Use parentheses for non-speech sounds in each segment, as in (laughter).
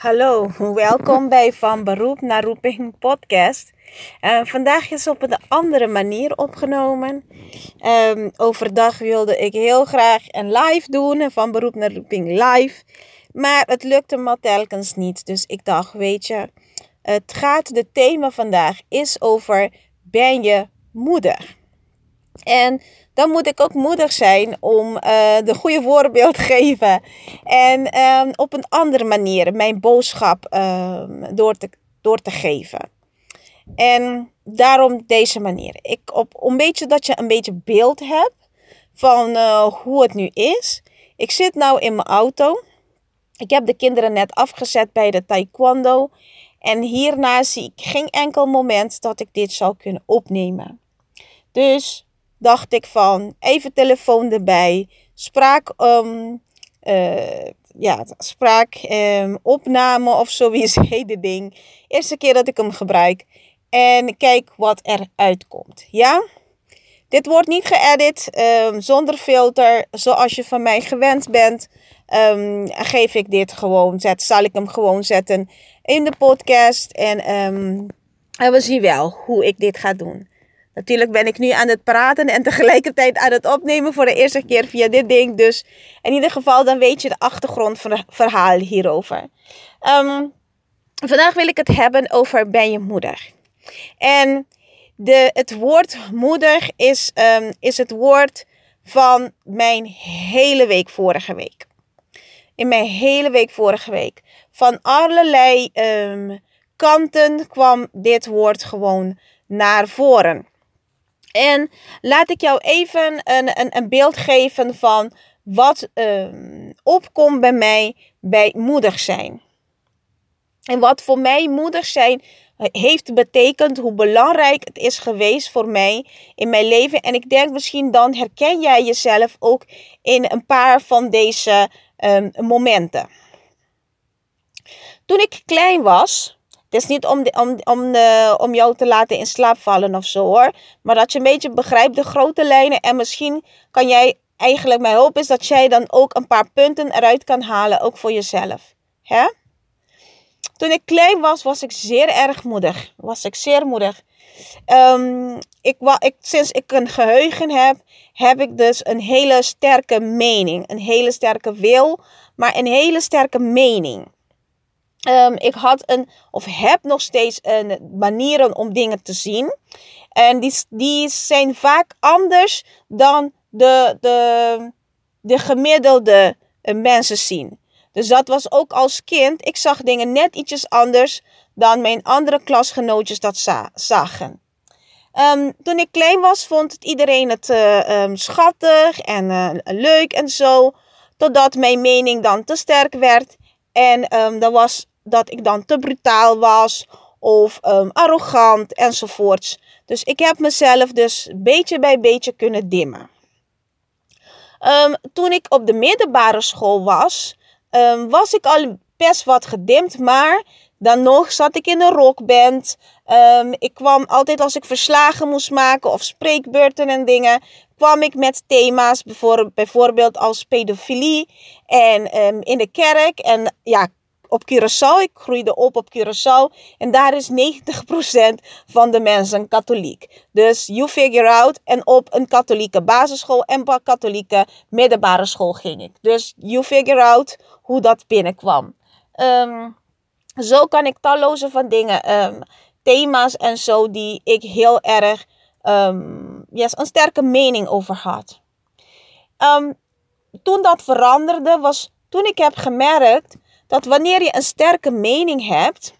Hallo, welkom bij Van Beroep naar Roeping podcast. Uh, vandaag is op een andere manier opgenomen. Um, overdag wilde ik heel graag een live doen, van beroep naar roeping live. Maar het lukte me telkens niet. Dus ik dacht, weet je, het gaat, de thema vandaag is over ben je moeder? En dan moet ik ook moedig zijn om uh, de goede voorbeeld te (laughs) geven. En um, op een andere manier mijn boodschap um, door, te, door te geven. En daarom deze manier. Ik op, een beetje dat je een beetje beeld hebt van uh, hoe het nu is. Ik zit nou in mijn auto. Ik heb de kinderen net afgezet bij de taekwondo. En hierna zie ik geen enkel moment dat ik dit zou kunnen opnemen. Dus dacht ik van even telefoon erbij, spraak, um, uh, ja, spraak um, opname of zoiets, (laughs) hele ding. Eerste keer dat ik hem gebruik en kijk wat er uitkomt. Ja? Dit wordt niet geëdit um, zonder filter, zoals je van mij gewend bent. Geef ik dit gewoon, zet, zal ik hem gewoon zetten in de podcast. En, en we zien wel hoe ik dit ga doen. Natuurlijk ben ik nu aan het praten en tegelijkertijd aan het opnemen voor de eerste keer via dit ding. Dus in ieder geval, dan weet je de achtergrond van het verhaal hierover. Um, vandaag wil ik het hebben over ben je moeder. En de, het woord moeder is, um, is het woord van mijn hele week vorige week. In mijn hele week vorige week. Van allerlei um, kanten kwam dit woord gewoon naar voren. En laat ik jou even een, een, een beeld geven van wat um, opkomt bij mij bij moedig zijn. En wat voor mij moedig zijn heeft betekend, hoe belangrijk het is geweest voor mij in mijn leven. En ik denk misschien dan herken jij jezelf ook in een paar van deze um, momenten. Toen ik klein was, het is niet om, om, om, de, om jou te laten in slaap vallen of zo hoor. Maar dat je een beetje begrijpt de grote lijnen. En misschien kan jij eigenlijk, mijn hoop is dat jij dan ook een paar punten eruit kan halen. Ook voor jezelf. Hè? Toen ik klein was, was ik zeer erg moedig. Was ik zeer moedig. Um, ik, ik, sinds ik een geheugen heb, heb ik dus een hele sterke mening. Een hele sterke wil, maar een hele sterke mening. Um, ik had een, of heb nog steeds een manieren om dingen te zien. En die, die zijn vaak anders dan de, de, de gemiddelde eh, mensen zien. Dus dat was ook als kind. Ik zag dingen net ietsjes anders dan mijn andere klasgenootjes dat za zagen. Um, toen ik klein was, vond het iedereen het uh, um, schattig en uh, leuk en zo. Totdat mijn mening dan te sterk werd. En um, dat was dat ik dan te brutaal was of um, arrogant enzovoorts. Dus ik heb mezelf dus beetje bij beetje kunnen dimmen. Um, toen ik op de middelbare school was, um, was ik al best wat gedimd, maar dan nog zat ik in een rockband. Ik kwam altijd als ik verslagen moest maken of spreekbeurten en dingen, kwam ik met thema's, bijvoorbeeld als pedofilie en in de kerk. En ja, op Curaçao. Ik groeide op op Curaçao. En daar is 90% van de mensen katholiek. Dus you figure out. En op een katholieke basisschool en een katholieke middelbare school ging ik. Dus you figure out hoe dat binnenkwam. Um, zo kan ik talloze van dingen, um, thema's en zo, die ik heel erg um, yes, een sterke mening over had. toen dat veranderde, was toen ik heb gemerkt dat wanneer je een sterke mening hebt,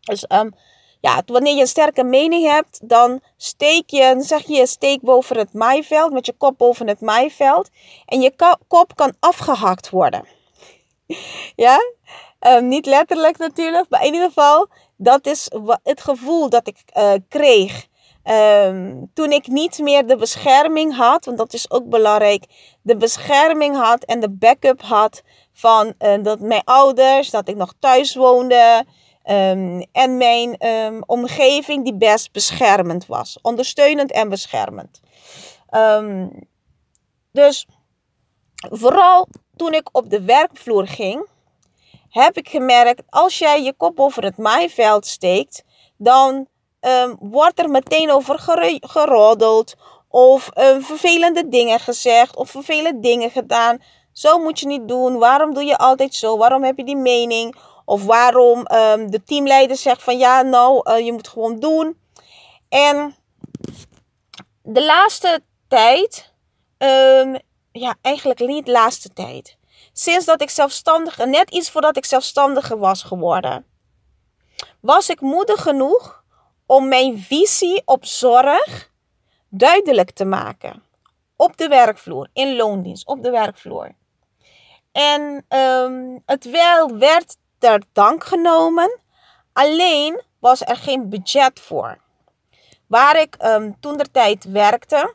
dus um, ja, wanneer je een sterke mening hebt, dan steek je, zeg je, steek boven het maaiveld, met je kop boven het maaiveld. En je kop kan afgehakt worden. (laughs) ja, um, niet letterlijk natuurlijk, maar in ieder geval, Dat is het gevoel dat ik uh, kreeg Ehm, toen ik niet meer de bescherming had, want dat is ook belangrijk, de bescherming had en de backup had van uh, dat mijn ouders, dat ik nog thuis woonde um, en mijn um, omgeving die best beschermend was, ondersteunend en beschermend. dus vooral toen ik op de werkvloer ging, heb ik gemerkt, als jij je kop over het maaiveld steekt, dan wordt er meteen over geroddeld. Of vervelende dingen gezegd. Of vervelende dingen gedaan. Zo moet je niet doen. Waarom doe je altijd zo? Waarom heb je die mening? Of waarom um, de teamleider zegt van ja, nou, uh, je moet gewoon doen. En de laatste tijd, ja, eigenlijk niet de laatste tijd. Sinds dat ik zelfstandig, net iets voordat ik zelfstandiger was geworden, was ik moedig genoeg om mijn visie op zorg duidelijk te maken. Op de werkvloer, in loondienst, op de werkvloer. En um, het wel werd ter dank genomen, alleen was er geen budget voor. Waar ik um, toen de tijd werkte,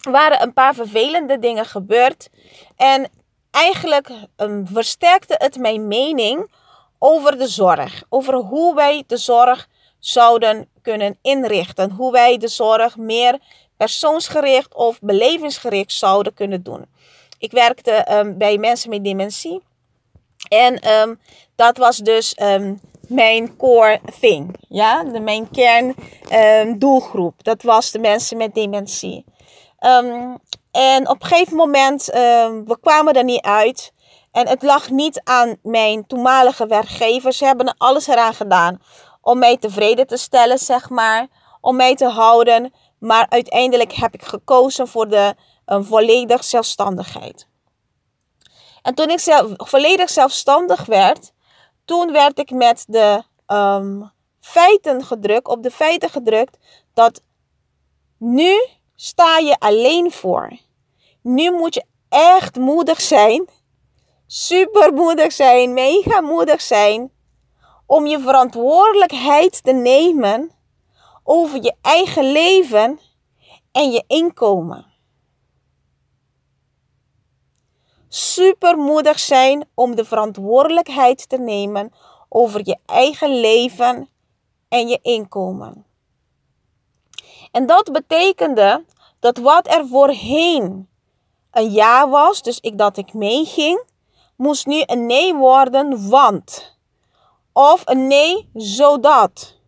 waren een paar vervelende dingen gebeurd. En eigenlijk um, versterkte het mijn mening over de zorg. Over hoe wij de zorg zouden kunnen inrichten. Hoe wij de zorg meer persoonsgericht of belevingsgericht zouden kunnen doen. Ik werkte um, bij mensen met dementie. En um, dat was dus um, mijn core thing. Ja, de, mijn kern doelgroep. Dat was de mensen met dementie. en op een gegeven moment, we kwamen er niet uit. En het lag niet aan mijn toenmalige werkgevers. Ze hebben alles eraan gedaan om mij tevreden te stellen, zeg maar. Om mij te houden. Maar uiteindelijk heb ik gekozen voor de um, volledig zelfstandigheid. En toen ik zelf, volledig zelfstandig werd, toen werd ik met de um, feiten gedrukt, op de feiten gedrukt, dat nu sta je alleen voor. Nu moet je echt moedig zijn. Super moedig zijn, mega moedig zijn om je verantwoordelijkheid te nemen over je eigen leven en je inkomen. Supermoedig zijn om de verantwoordelijkheid te nemen over je eigen leven en je inkomen. En dat betekende dat wat er voorheen een ja was, dus ik dat ik meeging, moest nu een nee worden, want of een nee, zodat.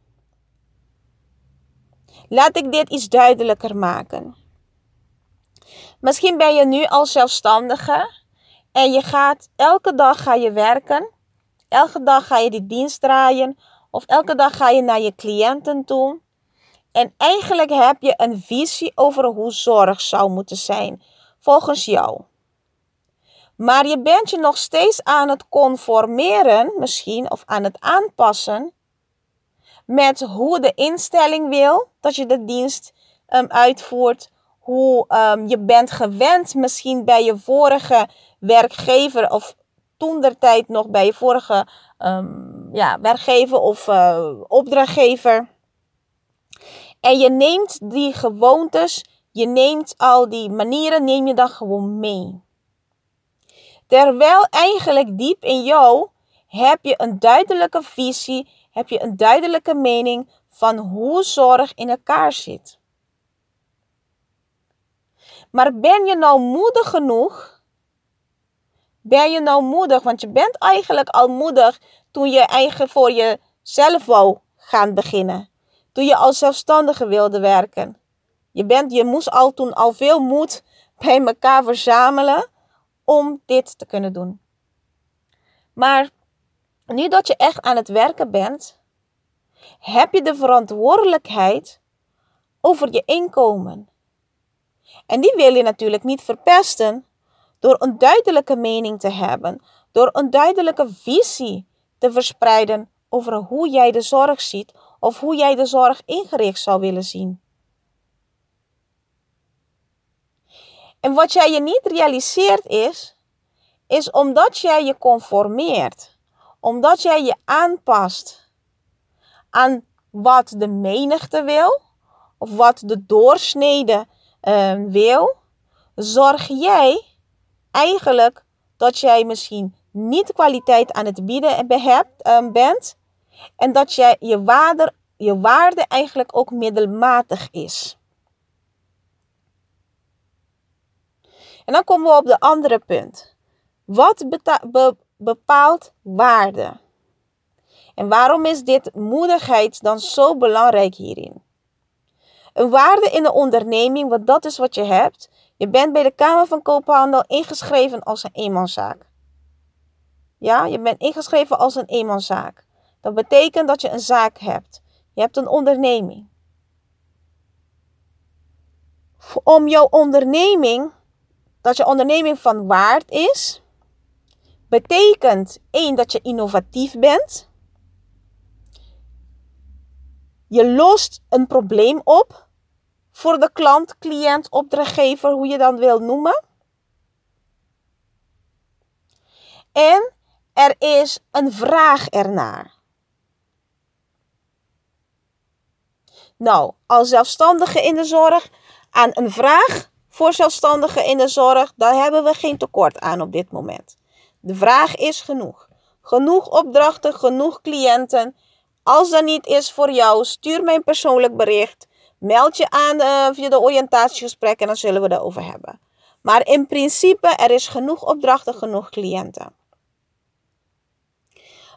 Laat ik dit iets duidelijker maken. Misschien ben je nu al zelfstandige en je gaat elke dag ga je werken. Elke dag ga je die dienst draaien of elke dag ga je naar je cliënten toe. En eigenlijk heb je een visie over hoe zorg zou moeten zijn volgens jou. Maar je bent je nog steeds aan het conformeren, misschien, of aan het aanpassen met hoe de instelling wil dat je de dienst um, uitvoert. Hoe um, je bent gewend, misschien bij je vorige werkgever of toen der tijd nog bij je vorige um, ja, werkgever of uh, opdrachtgever. En je neemt die gewoontes, je neemt al die manieren, neem je dan gewoon mee. Terwijl eigenlijk diep in jou heb je een duidelijke visie, heb je een duidelijke mening van hoe zorg in elkaar zit. Maar ben je nou moedig genoeg? Ben je nou moedig? Want je bent eigenlijk al moedig toen je eigen voor jezelf wou gaan beginnen. Toen je als zelfstandige wilde werken. Je, bent, je moest al toen al veel moed (laughs) bij elkaar verzamelen om dit te kunnen doen. Maar nu dat je echt aan het werken bent, heb je de verantwoordelijkheid over je inkomen. En die wil je natuurlijk niet verpesten door een duidelijke mening te hebben, door een duidelijke visie te verspreiden over hoe jij de zorg ziet of hoe jij de zorg ingericht zou willen zien. En wat jij je niet realiseert is, is omdat jij je conformeert, omdat jij je aanpast aan wat de menigte wil of wat de doorsnede uh, wil, zorg jij eigenlijk dat jij misschien niet kwaliteit aan het bieden hebt, uh, bent en dat jij je waarde, je waarde eigenlijk ook middelmatig is. En dan komen we op de andere punt. Wat be bepaalt waarde? En waarom is dit moedigheid dan zo belangrijk hierin? Een waarde in de onderneming, want dat is wat je hebt. Je bent bij de Kamer van Koophandel ingeschreven als een eenmanszaak. Ja, je bent ingeschreven als een eenmanszaak. Dat betekent dat je een zaak hebt. Je hebt een onderneming. Om jouw onderneming, dat je onderneming van waard is, betekent één dat je innovatief bent. Je lost een probleem op voor de klant, cliënt, opdrachtgever, hoe je dan wil noemen. En er is een vraag ernaar. Nou, als zelfstandige in de zorg aan een vraag voor zelfstandigen in de zorg, daar hebben we geen tekort aan op dit moment. De vraag is genoeg. Genoeg opdrachten, genoeg cliënten. Als dat niet is voor jou, stuur mij een persoonlijk bericht. Meld je aan uh, via de oriëntatiegesprek en dan zullen we het over hebben. Maar in principe, er is genoeg opdrachten, genoeg cliënten.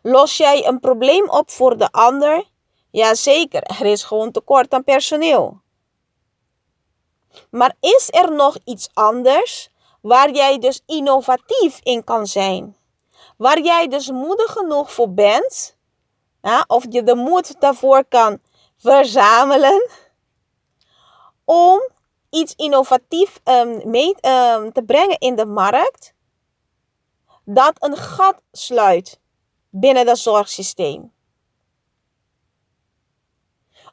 Los jij een probleem op voor de ander? Jazeker, er is gewoon tekort aan personeel. Maar is er nog iets anders waar jij dus innovatief in kan zijn? Waar jij dus moedig genoeg voor bent, of je de moed daarvoor kan verzamelen om iets innovatief um, mee um, te brengen in de markt dat een gat sluit binnen het zorgsysteem.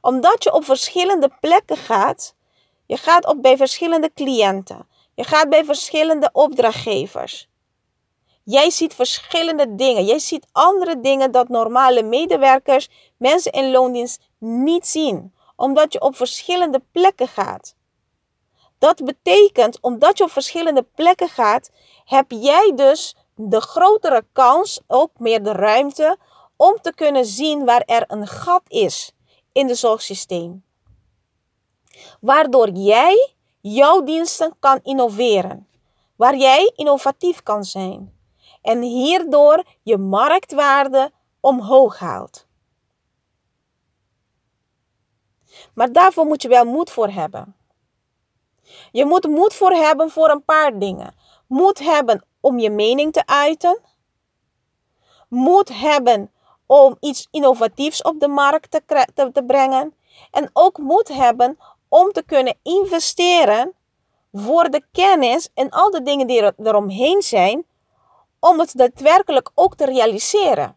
Omdat je op verschillende plekken gaat, je gaat bij verschillende cliënten, je gaat bij verschillende opdrachtgevers. Jij ziet verschillende dingen. Jij ziet andere dingen dat normale medewerkers, mensen in loondienst niet zien omdat je op verschillende plekken gaat. Dat betekent, omdat je op verschillende plekken gaat, heb jij dus de grotere kans, ook meer de ruimte, om te kunnen zien waar er een gat is in het zorgsysteem. Waardoor jij jouw diensten kan innoveren. Waar jij innovatief kan zijn. En hierdoor je marktwaarde omhoog haalt. Maar daarvoor moet je wel moed voor hebben. Je moet moed voor hebben voor een paar dingen. Moed hebben om je mening te uiten. Moed hebben om iets innovatiefs op de markt te, te, brengen. En ook moed hebben om te kunnen investeren voor de kennis en al de dingen die er eromheen zijn, om het daadwerkelijk ook te realiseren.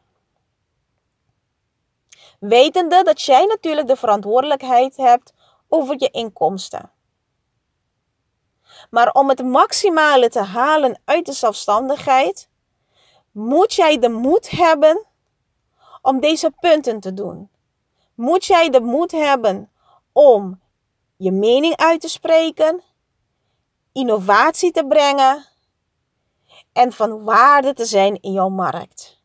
Wetende dat jij natuurlijk de verantwoordelijkheid hebt over je inkomsten. Maar om het maximale te halen uit de zelfstandigheid, moet jij de moed hebben om deze punten te doen. Moet jij de moed hebben om je mening uit te spreken, innovatie te brengen en van waarde te zijn in jouw markt.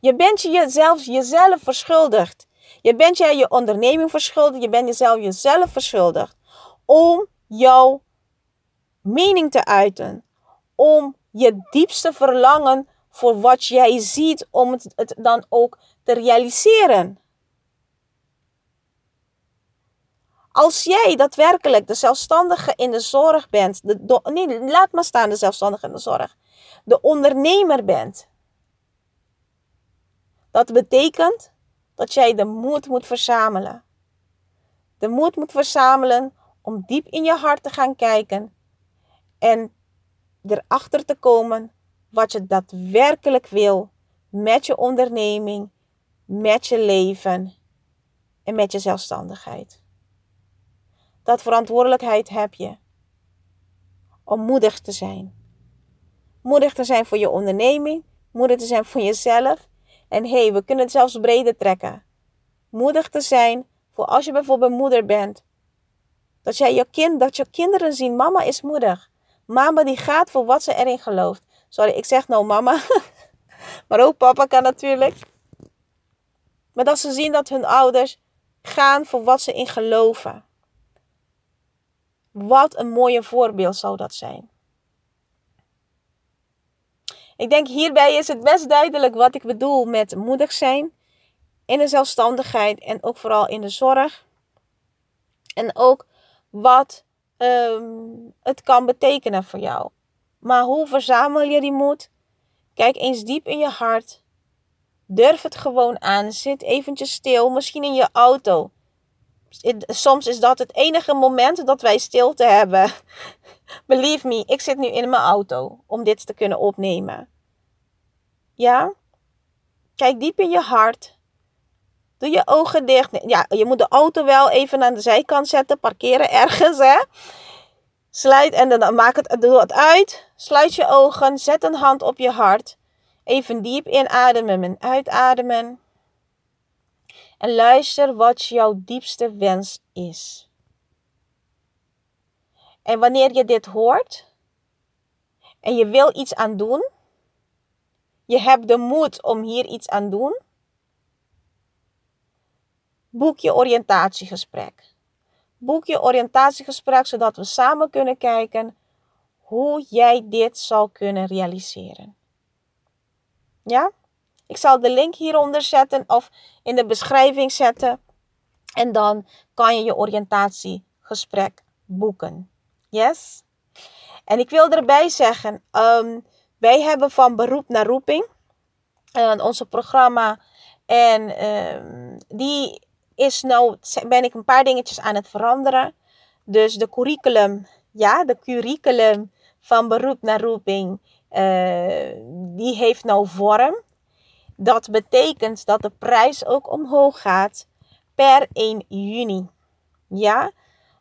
Je bent jezelf jezelf verschuldigd. Je bent jij je onderneming verschuldigd. Je bent jezelf jezelf verschuldigd. Om jouw mening te uiten. Om je diepste verlangen voor wat jij ziet. Om het, het dan ook te realiseren. Als jij daadwerkelijk de zelfstandige in de zorg bent. Nee, laat maar staan de zelfstandige in de zorg. De ondernemer bent dat betekent dat jij de moed moet verzamelen. De moed moet verzamelen om diep in je hart te gaan kijken en erachter te komen wat je daadwerkelijk wil met je onderneming, met je leven en met je zelfstandigheid. Dat verantwoordelijkheid heb je om moedig te zijn. Moedig te zijn voor je onderneming, moedig te zijn voor jezelf En hé, hey, we kunnen het zelfs breder trekken. Moedig te zijn voor als je bijvoorbeeld moeder bent. Dat, jij je kind, dat je kinderen zien, mama is moedig. Mama die gaat voor wat ze erin gelooft. Sorry, ik zeg nou mama. (laughs) maar ook papa kan natuurlijk. Maar dat ze zien dat hun ouders gaan voor wat ze in geloven. Wat een mooie voorbeeld zou dat zijn. Ik denk hierbij is het best duidelijk wat ik bedoel met moedig zijn in de zelfstandigheid en ook vooral in de zorg. En ook wat ehm, het kan betekenen voor jou. Maar hoe verzamel je die moed? Kijk eens diep in je hart. Durf het gewoon aan. Zit eventjes stil, misschien in je auto. Soms is dat het enige moment dat wij stilte hebben. (laughs) Believe me, ik zit nu in mijn auto om dit te kunnen opnemen. Ja? Kijk diep in je hart. Doe je ogen dicht. Ja, je moet de auto wel even aan de zijkant zetten, parkeren ergens, hè? Sluit en dan maak het, doe het uit. Sluit je ogen, zet een hand op je hart. Even diep inademen en uitademen. En luister wat jouw diepste wens is. En wanneer je dit hoort en je wil iets aan doen, je hebt de moed om hier iets aan doen, boek je oriëntatiegesprek. Boek je oriëntatiegesprek zodat we samen kunnen kijken hoe jij dit zal kunnen realiseren. Ja? Ik zal de link hieronder zetten of in de beschrijving zetten. En dan kan je je oriëntatiegesprek boeken. Yes? En ik wil erbij zeggen, um, wij hebben van beroep naar roeping uh, onze programma. En uh, die is nou, ben ik een paar dingetjes aan het veranderen. Dus de curriculum, ja, de curriculum van beroep naar roeping, uh, die heeft nou vorm. Dat betekent dat de prijs ook omhoog gaat per 1 juni. Ja,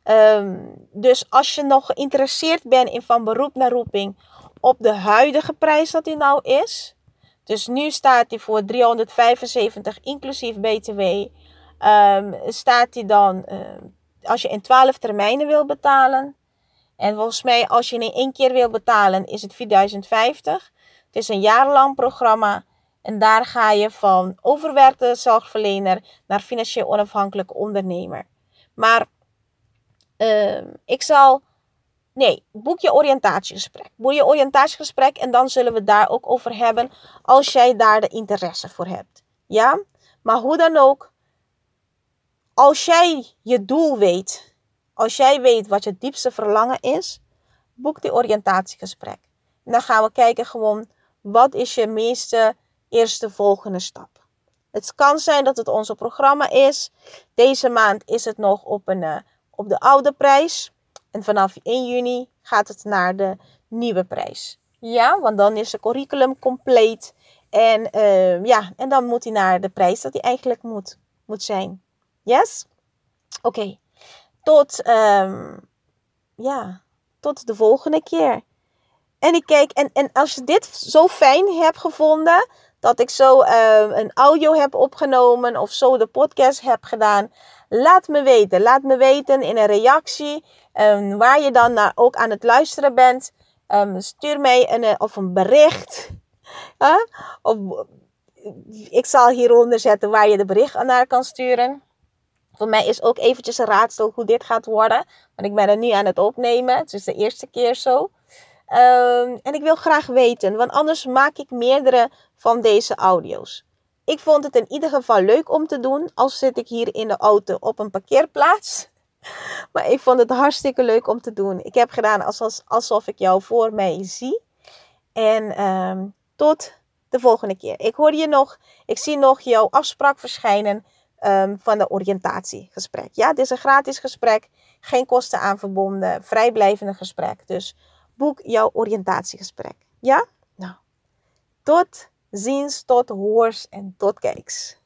um, dus als je nog geïnteresseerd bent in van beroep naar roeping op de huidige prijs dat die nou is. Dus nu staat hij voor 375 inclusief BTW. Ehm, staat hij dan, uh, als je in 12 termijnen wil betalen. En volgens mij, als je in één keer wil betalen, is het 4050. Het is een jarenlang programma. En daar ga je van overwerkte zorgverlener naar financieel onafhankelijk ondernemer. Maar uh, ik zal Nee, boek je oriëntatiegesprek. Boek je oriëntatiegesprek en dan zullen we daar ook over hebben als jij daar de interesse voor hebt. Ja? Maar hoe dan ook, als jij je doel weet, als jij weet wat je diepste verlangen is, boek die oriëntatiegesprek. En dan gaan we kijken gewoon, wat is je meeste eerste volgende stap? Het kan zijn dat het onze programma is. Deze maand is het nog op, een, uh, op de oude prijs. En vanaf 1 juni gaat het naar de nieuwe prijs. Ja, want dan is de curriculum compleet. En, uh, ja, en dan moet hij naar de prijs dat hij eigenlijk moet, moet zijn. Yes? Oké. Tot, um, ja, tot de volgende keer. En ik kijk, en, en als je dit zo fijn hebt gevonden, dat ik zo uh, een audio heb opgenomen of zo de podcast heb gedaan, laat me weten. Laat me weten in een reactie. Um, waar je dan naar, ook aan het luisteren bent. Um, stuur mij een, eh, of een bericht. (laughs) Of, ik zal hieronder zetten waar je de bericht naar kan sturen. Voor mij is ook eventjes een raadsel hoe dit gaat worden. Want ik ben er nu aan het opnemen. Het is de eerste keer zo. Um, en ik wil graag weten, want anders maak ik meerdere van deze audio's. Ik vond het in ieder geval leuk om te doen, als zit ik hier in de auto op een parkeerplaats. (laughs) Maar ik vond het hartstikke leuk om te doen. Ik heb gedaan alsof, ik jou voor mij zie. En um, tot de volgende keer. Ik hoor je nog. Ik zie nog jouw afspraak verschijnen um, van de oriëntatiegesprek. Ja, het is een gratis gesprek. Geen kosten aan verbonden. Vrijblijvende gesprek. Dus boek jouw oriëntatiegesprek. Ja? Nou, tot ziens, tot hoors en tot kijks.